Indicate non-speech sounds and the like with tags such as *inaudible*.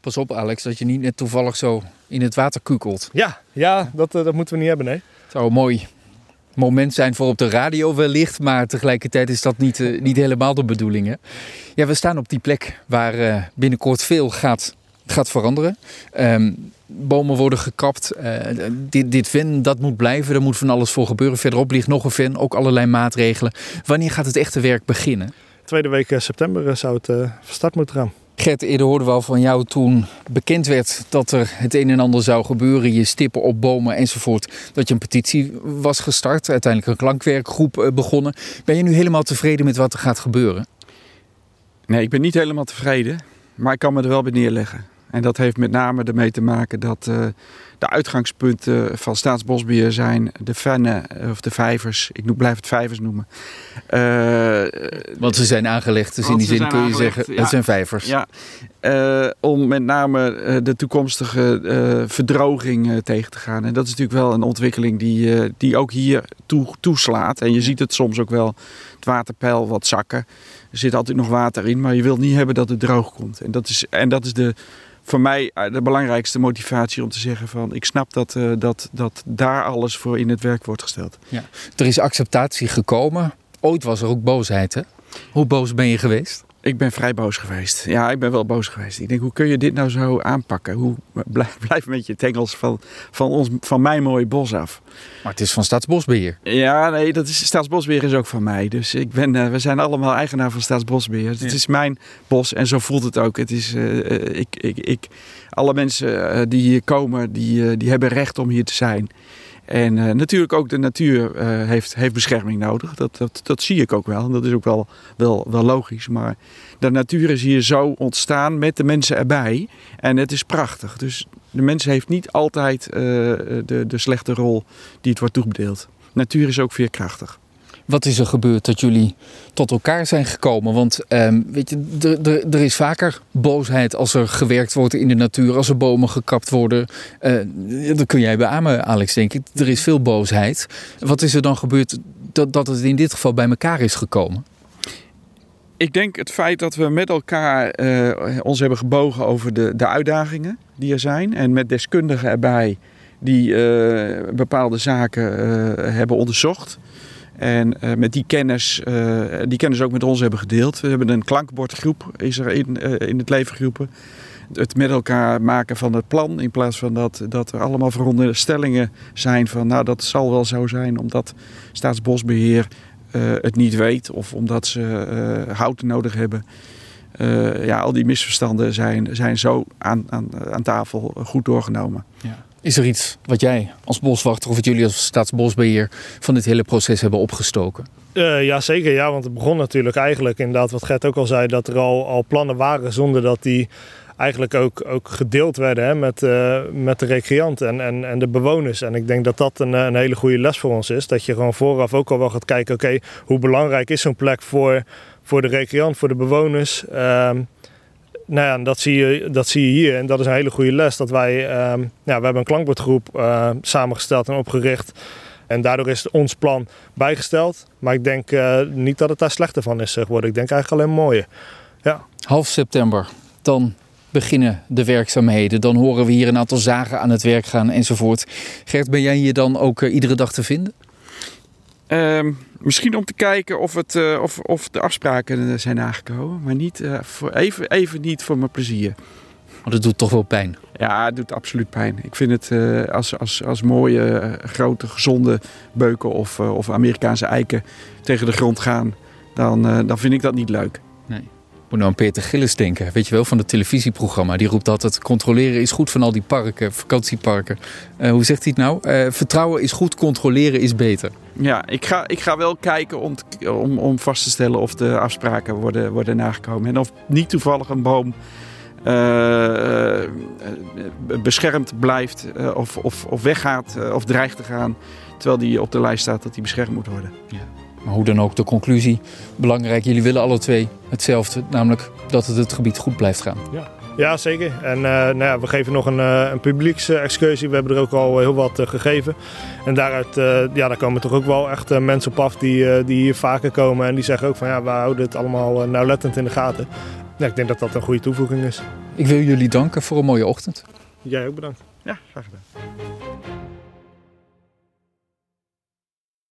Pas op Alex, dat je niet net toevallig zo in het water kukelt. Ja, ja dat, dat moeten we niet hebben, nee. Het zou een mooi moment zijn voor op de radio wellicht, maar tegelijkertijd is dat niet, niet helemaal de bedoeling. Hè? Ja, we staan op die plek waar binnenkort veel gaat, gaat veranderen. Ehm, bomen worden gekapt. dit, dit ven, dat moet blijven. Er moet van alles voor gebeuren. Verderop ligt nog een ven, ook allerlei maatregelen. Wanneer gaat het echte werk beginnen? Tweede week september zou het van start moeten gaan. Gert, eerder hoorden we al van jou toen bekend werd dat er het een en ander zou gebeuren. Je stippen op bomen enzovoort. Dat je een petitie was gestart. Uiteindelijk een klankwerkgroep begonnen. Ben je nu helemaal tevreden met wat er gaat gebeuren? Nee, ik ben niet helemaal tevreden. Maar ik kan me er wel bij neerleggen. En dat heeft met name ermee te maken dat uh, de uitgangspunten van Staatsbosbeheer zijn de vennen of de vijvers. Ik blijf het vijvers noemen. Uh, Want ze zijn aangelegd, dus in die zin kun je zeggen, het zijn vijvers. Ja, uh, om met name de toekomstige verdroging tegen te gaan. En dat is natuurlijk wel een ontwikkeling die, die ook hier toe, toeslaat. En je ziet het soms ook wel, het waterpeil wat zakken. Er zit altijd nog water in, maar je wilt niet hebben dat het droog komt. En dat is, en dat is de voor mij de belangrijkste motivatie om te zeggen van ik snap dat, uh, dat, dat daar alles voor in het werk wordt gesteld. Ja. Er is acceptatie gekomen. Ooit was er ook boosheid hè? Hoe boos ben je geweest? Ik ben vrij boos geweest. Ja, ik ben wel boos geweest. Ik denk, hoe kun je dit nou zo aanpakken? Hoe *laughs* blijf, blijf met je tengels van, van, ons, van mijn mooie bos af? Maar het is van Staatsbosbeheer. Ja, nee, dat is, Staatsbosbeheer is ook van mij. Dus ik ben, uh, we zijn allemaal eigenaar van Staatsbosbeheer. Het is mijn bos en zo voelt het ook. Het is, uh, ik, ik, ik, alle mensen die hier komen, die, die hebben recht om hier te zijn. En uh, natuurlijk ook de natuur uh, heeft, heeft bescherming nodig. Dat, dat, dat zie ik ook wel. Dat is ook wel, wel, wel logisch. Maar de natuur is hier zo ontstaan met de mensen erbij. En het is prachtig. Dus de mens heeft niet altijd uh, de, de slechte rol die het wordt toebedeeld. Natuur is ook veerkrachtig. Wat is er gebeurd dat jullie tot elkaar zijn gekomen? Want um, weet je, er is vaker boosheid als er gewerkt wordt in de natuur, als er bomen gekapt worden. Uh, dat kun jij beamen, Alex, denk ik. Er is veel boosheid. Wat is er dan gebeurd dat, dat het in dit geval bij elkaar is gekomen? Ik denk het feit dat we met elkaar uh, ons hebben gebogen over de, de uitdagingen die er zijn. En met deskundigen erbij die uh, bepaalde zaken hebben onderzocht. En uh, met die kennis, uh, die kennis ook met ons hebben gedeeld. We hebben een klankbordgroep is er in, uh, in het leven geroepen. Het met elkaar maken van het plan. In plaats van dat, dat er allemaal veronderstellingen zijn van nou dat zal wel zo zijn omdat Staatsbosbeheer het niet weet. Of omdat ze hout nodig hebben. ja, al die misverstanden zijn, zijn zo aan, aan, aan tafel goed doorgenomen. Ja. Is er iets wat jij als boswachter of wat jullie als staatsbosbeheer van dit hele proces hebben opgestoken? Uh, ja, zeker. Ja, want het begon natuurlijk eigenlijk inderdaad, wat Gert ook al zei, dat er al, al plannen waren zonder dat die eigenlijk ook, ook gedeeld werden hè, met, uh, met de recreanten en, en, en de bewoners. En ik denk dat dat een, een hele goede les voor ons is. Dat je gewoon vooraf ook al wel gaat kijken, oké, hoe belangrijk is zo'n plek voor, voor de recreant, voor de bewoners. Uh, nou ja, dat zie, je, dat zie je hier. En dat is een hele goede les. Dat wij, uh, ja, we hebben een klankbordgroep uh, samengesteld en opgericht. En daardoor is ons plan bijgesteld. Maar ik denk uh, niet dat het daar slechter van is geworden. Ik denk eigenlijk alleen mooier. Ja. Half september, dan beginnen de werkzaamheden. Dan horen we hier een aantal zagen aan het werk gaan enzovoort. Gert, ben jij hier dan ook iedere dag te vinden? Um, misschien om te kijken of, het, uh, of, of de afspraken zijn nagekomen. Maar niet, uh, voor even, even niet voor mijn plezier. Maar dat doet toch wel pijn? Ja, het doet absoluut pijn. Ik vind het uh, als, als, als mooie, grote, gezonde beuken of, of Amerikaanse eiken tegen de grond gaan. Dan, dan vind ik dat niet leuk. Moet nou aan Peter Gillis denken, weet je wel, van het televisieprogramma. Die roept altijd, controleren is goed van al die parken, vakantieparken. Uh, hoe zegt hij het nou? Uh, vertrouwen is goed, controleren is beter. Ja, ik ga, ik ga wel kijken om, om, om vast te stellen of de afspraken worden, worden nagekomen. En of niet toevallig een boom uh, beschermd blijft of, of, of weggaat of dreigt te gaan. Terwijl die op de lijst staat dat die beschermd moet worden. Ja. Maar hoe dan ook, de conclusie. Belangrijk, jullie willen alle twee hetzelfde. Namelijk dat het het gebied goed blijft gaan. Ja, ja zeker. En uh, nou ja, we geven nog een, uh, een publieksexcursie. We hebben er ook al heel wat uh, gegeven. En daaruit ja, daar komen toch ook wel echt mensen op af die, die hier vaker komen. En die zeggen ook van ja, we houden het allemaal nauwlettend in de gaten. Ja, ik denk dat dat een goede toevoeging is. Ik wil jullie danken voor een mooie ochtend. Jij ook bedankt. Ja, graag gedaan.